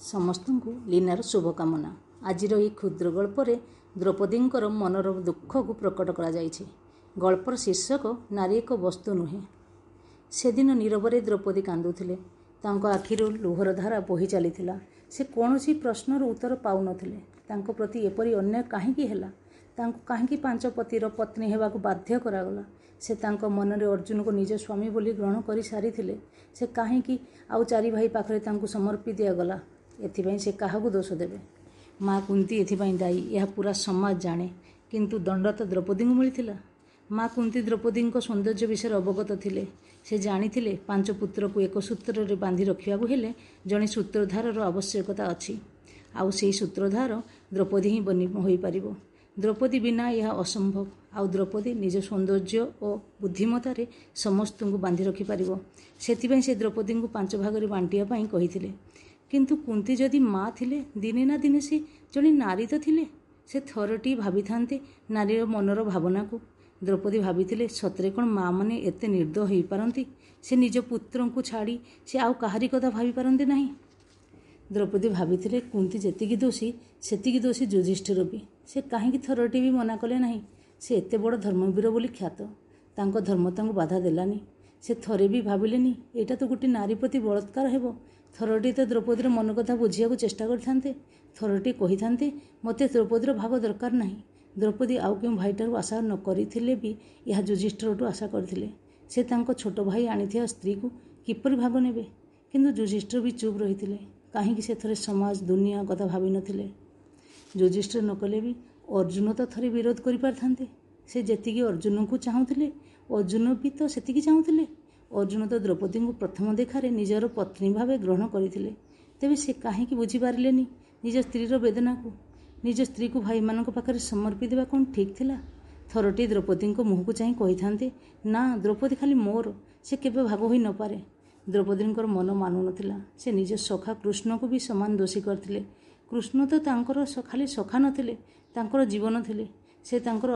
ସମସ୍ତଙ୍କୁ ଲୀନାର ଶୁଭକାମନା। ଆଜିର ଏହି କ୍ଷୁଦ୍ର ଗଳ୍ପରେ ଦ୍ରୌପଦୀଙ୍କର ମନର ଦୁଃଖକୁ ପ୍ରକଟ କରାଯାଇଛି। ଗଳ୍ପର ଶୀର୍ଷକ ନାରୀ ଏକ ବସ୍ତୁ ନୁହେଁ। ସେଦିନ ନୀରବରେ ଦ୍ରୌପଦୀ କାନ୍ଦୁଥିଲେ। ତାଙ୍କ ଆଖିରୁ ଲୁହର ଧାରା ବୋହି ଚାଲିଥିଲା। ସେ କୌଣସି ପ୍ରଶ୍ନର ଉତ୍ତର ପାଉ ନ ଥିଲେ। ତାଙ୍କ ପ୍ରତି ଏପରି ଅନ୍ୟାୟ କାହିଁକି ହେଲା? ତାଙ୍କୁ କାହିଁକି ପାଞ୍ଚ ପତିର ପତ୍ନୀ ହେବାକୁ ବାଧ୍ୟ କରାଗଲା? ସେ ତାଙ୍କ ମନରେ ଅର୍ଜୁନକୁ ନିଜ ସ୍ୱାମୀ ବୋଲି ଗ୍ରହଣ କରି ସାରିଥିଲେ। ସେ କାହିଁକି ଆଉ ଚାରି ଭାଇ ପାଖରେ ତାଙ୍କୁ ସମର୍ପି ଦିଆଗଲା? ଏଥିପାଇଁ ସେ କାହାକୁ ଦୋଷ ଦେବେ? ମା କୁନ୍ତୀ ଏଥିପାଇଁ ଦାୟୀ ଏହା ପୂରା ସମାଜ ଜାଣେ। କିନ୍ତୁ ଦଣ୍ଡ ତ ଦ୍ରୌପଦୀଙ୍କୁ ମିଳିଥିଲା। ମା କୁନ୍ତୀ ଦ୍ରୌପଦୀଙ୍କ ସୌନ୍ଦର୍ଯ୍ୟ ବିଷୟରେ ଅବଗତ ଥିଲେ। ସେ ଜାଣିଥିଲେ ପାଞ୍ଚ ପୁତ୍ରକୁ ଏକ ସୂତ୍ରରେ ବାନ୍ଧି ରଖିବାକୁ ହେଲେ ଜଣେ ସୂତ୍ରଧାରର ଆବଶ୍ୟକତା ଅଛି। ଆଉ ସେହି ସୂତ୍ରଧାର ଦ୍ରୌପଦୀ ହିଁ ହୋଇପାରିବ। ଦ୍ରୌପଦୀ ବିନା ଏହା ଅସମ୍ଭବ। ଆଉ ଦ୍ରୌପଦୀ ନିଜ ସୌନ୍ଦର୍ଯ୍ୟ ଓ ବୁଦ୍ଧିମତ୍ତାରେ ସମସ୍ତଙ୍କୁ ବାନ୍ଧି ରଖିପାରିବ। ସେଥିପାଇଁ ସେ ଦ୍ରୌପଦୀଙ୍କୁ ପାଞ୍ଚ ଭାଗରେ ବାଣ୍ଟିବା ପାଇଁ କହିଥିଲେ। କିନ୍ତୁ କୁନ୍ତୀ ଯଦି ମା ଥିଲେ ଦିନେ ନା ଦିନେ ସେ ଜଣେ ନାରୀ ତ ଥିଲେ। ସେ ଥରଟିଏ ଭାବିଥାନ୍ତେ ନାରୀର ମନର ଭାବନାକୁ। ଦ୍ରୌପଦୀ ଭାବିଥିଲେ ସତରେ କ'ଣ ମାଆମାନେ ଏତେ ନିର୍ଦ୍ଦୟ ହୋଇପାରନ୍ତି? ସେ ନିଜ ପୁତ୍ରଙ୍କୁ ଛାଡ଼ି ସେ ଆଉ କାହାରି କଥା ଭାବିପାରନ୍ତି ନାହିଁ। ଦ୍ରୌପଦୀ ଭାବିଥିଲେ କୁନ୍ତୀ ଯେତିକି ଦୋଷୀ ସେତିକି ଦୋଷୀ ଯୁଧିଷ୍ଠିର ବି। ସେ କାହିଁକି ଥରଟିଏ ବି ମନା କଲେ ନାହିଁ? ସେ ଏତେ ବଡ଼ ଧର୍ମବୀର ବୋଲି ଖ୍ୟାତ। ତାଙ୍କ ଧର୍ମ ତାଙ୍କୁ ବାଧା ଦେଲାନି। ସେ ଥରେ ବି ଭାବିଲେନି ଏଇଟା ତ ଗୋଟିଏ ନାରୀ ପ୍ରତି ବଳାତ୍କାର ହେବ। ଥରଟିଏ ତ ଦ୍ରୌପଦୀର ମନ କଥା ବୁଝିବାକୁ ଚେଷ୍ଟା କରିଥାନ୍ତେ। ଥରଟିଏ କହିଥାନ୍ତେ ମୋତେ ଦ୍ରୌପଦୀର ଭାଗ ଦରକାର ନାହିଁ। ଦ୍ରୌପଦୀ ଆଉ କେଉଁ ଭାଇଠାରୁ ଆଶା ନ କରିଥିଲେ ବି ଏହା ଯୁଧିଷ୍ଠିରଠୁ ଆଶା କରିଥିଲେ। ସେ ତାଙ୍କ ଛୋଟ ଭାଇ ଆଣିଥିବା ସ୍ତ୍ରୀକୁ କିପରି ଭାଗ ନେବେ? କିନ୍ତୁ ଯୁଧିଷ୍ଠିର ବି ଚୁପ୍ ରହିଥିଲେ। କାହିଁକି ସେ ଥରେ ସମାଜ ଦୁନିଆ କଥା ଭାବି ନ ଥିଲେ? ଯୁଧିଷ୍ଠିର ନ କଲେ ବି ଅର୍ଜୁନ ତ ଥରେ ବିରୋଧ କରିପାରିଥାନ୍ତେ। ସେ ଯେତିକି ଅର୍ଜୁନଙ୍କୁ ଚାହୁଁଥିଲେ ଅର୍ଜୁନ ବି ତ ସେତିକି ଚାହୁଁଥିଲେ। ଅର୍ଜୁନ ତ ଦ୍ରୌପଦୀଙ୍କୁ ପ୍ରଥମ ଦେଖାରେ ନିଜର ପତ୍ନୀ ଭାବେ ଗ୍ରହଣ କରିଥିଲେ। ତେବେ ସେ କାହିଁକି ବୁଝିପାରିଲେନି ନିଜ ସ୍ତ୍ରୀର ବେଦନାକୁ? ନିଜ ସ୍ତ୍ରୀକୁ ଭାଇମାନଙ୍କ ପାଖରେ ସମର୍ପି ଦେବା କ'ଣ ଠିକ୍ ଥିଲା? ଥରଟିଏ ଦ୍ରୌପଦୀଙ୍କ ମୁହଁକୁ ଚାହିଁ କହିଥାନ୍ତେ ନା ଦ୍ରୌପଦୀ ଖାଲି ମୋର ସେ କେବେ ଭାଗ ହୋଇ ନ ପାରେ। ଦ୍ରୌପଦୀଙ୍କର ମନ ମାନୁ ନ ଥିଲା। ସେ ନିଜ ସଖା କୃଷ୍ଣଙ୍କୁ ବି ସମାନ ଦୋଷୀ କରିଥିଲେ। କୃଷ୍ଣ ତ ତାଙ୍କର ଖାଲି ସଖା ନ ଥିଲେ ତାଙ୍କର ଜୀବନ ଥିଲେ। ସେ ତାଙ୍କର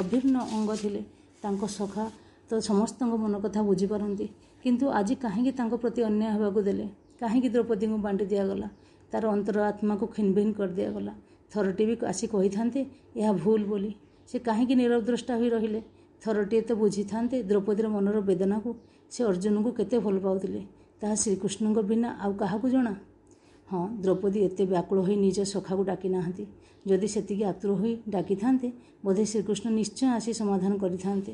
ଅଭିନ୍ନ ଅଙ୍ଗ ଥିଲେ। ତାଙ୍କ ସଖା ତ ସମସ୍ତଙ୍କ ମନ କଥା ବୁଝିପାରନ୍ତି। କିନ୍ତୁ ଆଜି କାହିଁକି ତାଙ୍କ ପ୍ରତି ଅନ୍ୟାୟ ହେବାକୁ ଦେଲେ? କାହିଁକି ଦ୍ରୌପଦୀଙ୍କୁ ବାଣ୍ଟି ଦିଆଗଲା? ତା'ର ଅନ୍ତର ଆତ୍ମାକୁ ଖିନଭିନ କରିଦିଆଗଲା। ଥରଟିଏ ବି ଆସି କହିଥାନ୍ତେ ଏହା ଭୁଲ ବୋଲି। ସେ କାହିଁକି ନୀରବଦ୍ରଷ୍ଟା ହୋଇ ରହିଲେ? ଥରଟିଏ ତ ବୁଝିଥାନ୍ତେ ଦ୍ରୌପଦୀର ମନର ବେଦନାକୁ। ସେ ଅର୍ଜୁନଙ୍କୁ କେତେ ଭଲ ପାଉଥିଲେ ତାହା ଶ୍ରୀକୃଷ୍ଣଙ୍କ ବିନା ଆଉ କାହାକୁ ଜଣା? ହଁ ଦ୍ରୌପଦୀ ଏତେ ବ୍ୟାକୁଳ ହୋଇ ନିଜ ସଖାକୁ ଡାକି ନାହାନ୍ତି। ଯଦି ସେତିକି ଆତୁର ହୋଇ ଡାକିଥାନ୍ତେ ବୋଧେ ଶ୍ରୀକୃଷ୍ଣ ନିଶ୍ଚୟ ଆସି ସମାଧାନ କରିଥାନ୍ତେ।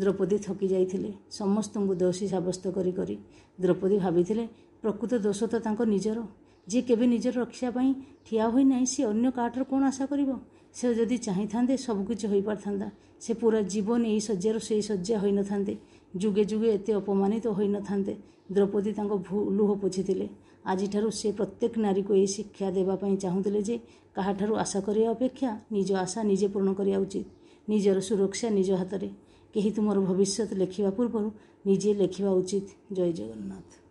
ଦ୍ରୌପଦୀ ଥକି ଯାଇଥିଲେ ସମସ୍ତଙ୍କୁ ଦୋଷୀ ସାବ୍ୟସ୍ତ କରି କରି। ଦ୍ରୌପଦୀ ଭାବିଥିଲେ ପ୍ରକୃତ ଦୋଷ ତ ତାଙ୍କ ନିଜର। ଯିଏ କେବେ ନିଜର ରକ୍ଷା ପାଇଁ ଠିଆ ହୋଇନାହିଁ ସେ ଅନ୍ୟ କାହାଠାରୁ କ'ଣ ଆଶା କରିବ? ସେ ଯଦି ଚାହିଁଥାନ୍ତେ ସବୁକିଛି ହୋଇପାରିଥାନ୍ତା। ସେ ପୂରା ଜୀବନ ଏଇ ଶଯ୍ୟାରୁ ସେଇ ଶଯ୍ୟା ହୋଇ ନ ଥାନ୍ତେ। ଯୁଗେ ଯୁଗେ ଏତେ ଅପମାନିତ ହୋଇ ନ ଥାନ୍ତେ। ଦ୍ରୌପଦୀ ତାଙ୍କ ଲୁହ ପୋଛିଥିଲେ। ଆଜିଠାରୁ ସେ ପ୍ରତ୍ୟେକ ନାରୀକୁ ଏହି ଶିକ୍ଷା ଦେବା ପାଇଁ ଚାହୁଁଥିଲେ ଯେ କାହାଠାରୁ ଆଶା କରିବା ଅପେକ୍ଷା ନିଜ ଆଶା ନିଜେ ପୂରଣ କରିବା ଉଚିତ। ନିଜର ସୁରକ୍ଷା ନିଜ ହାତରେ। କେହି ତୁମର ଭବିଷ୍ୟତ ଲେଖିବା ପୂର୍ବରୁ ନିଜେ ଲେଖିବା ଉଚିତ। ଜୟ ଜଗନ୍ନାଥ।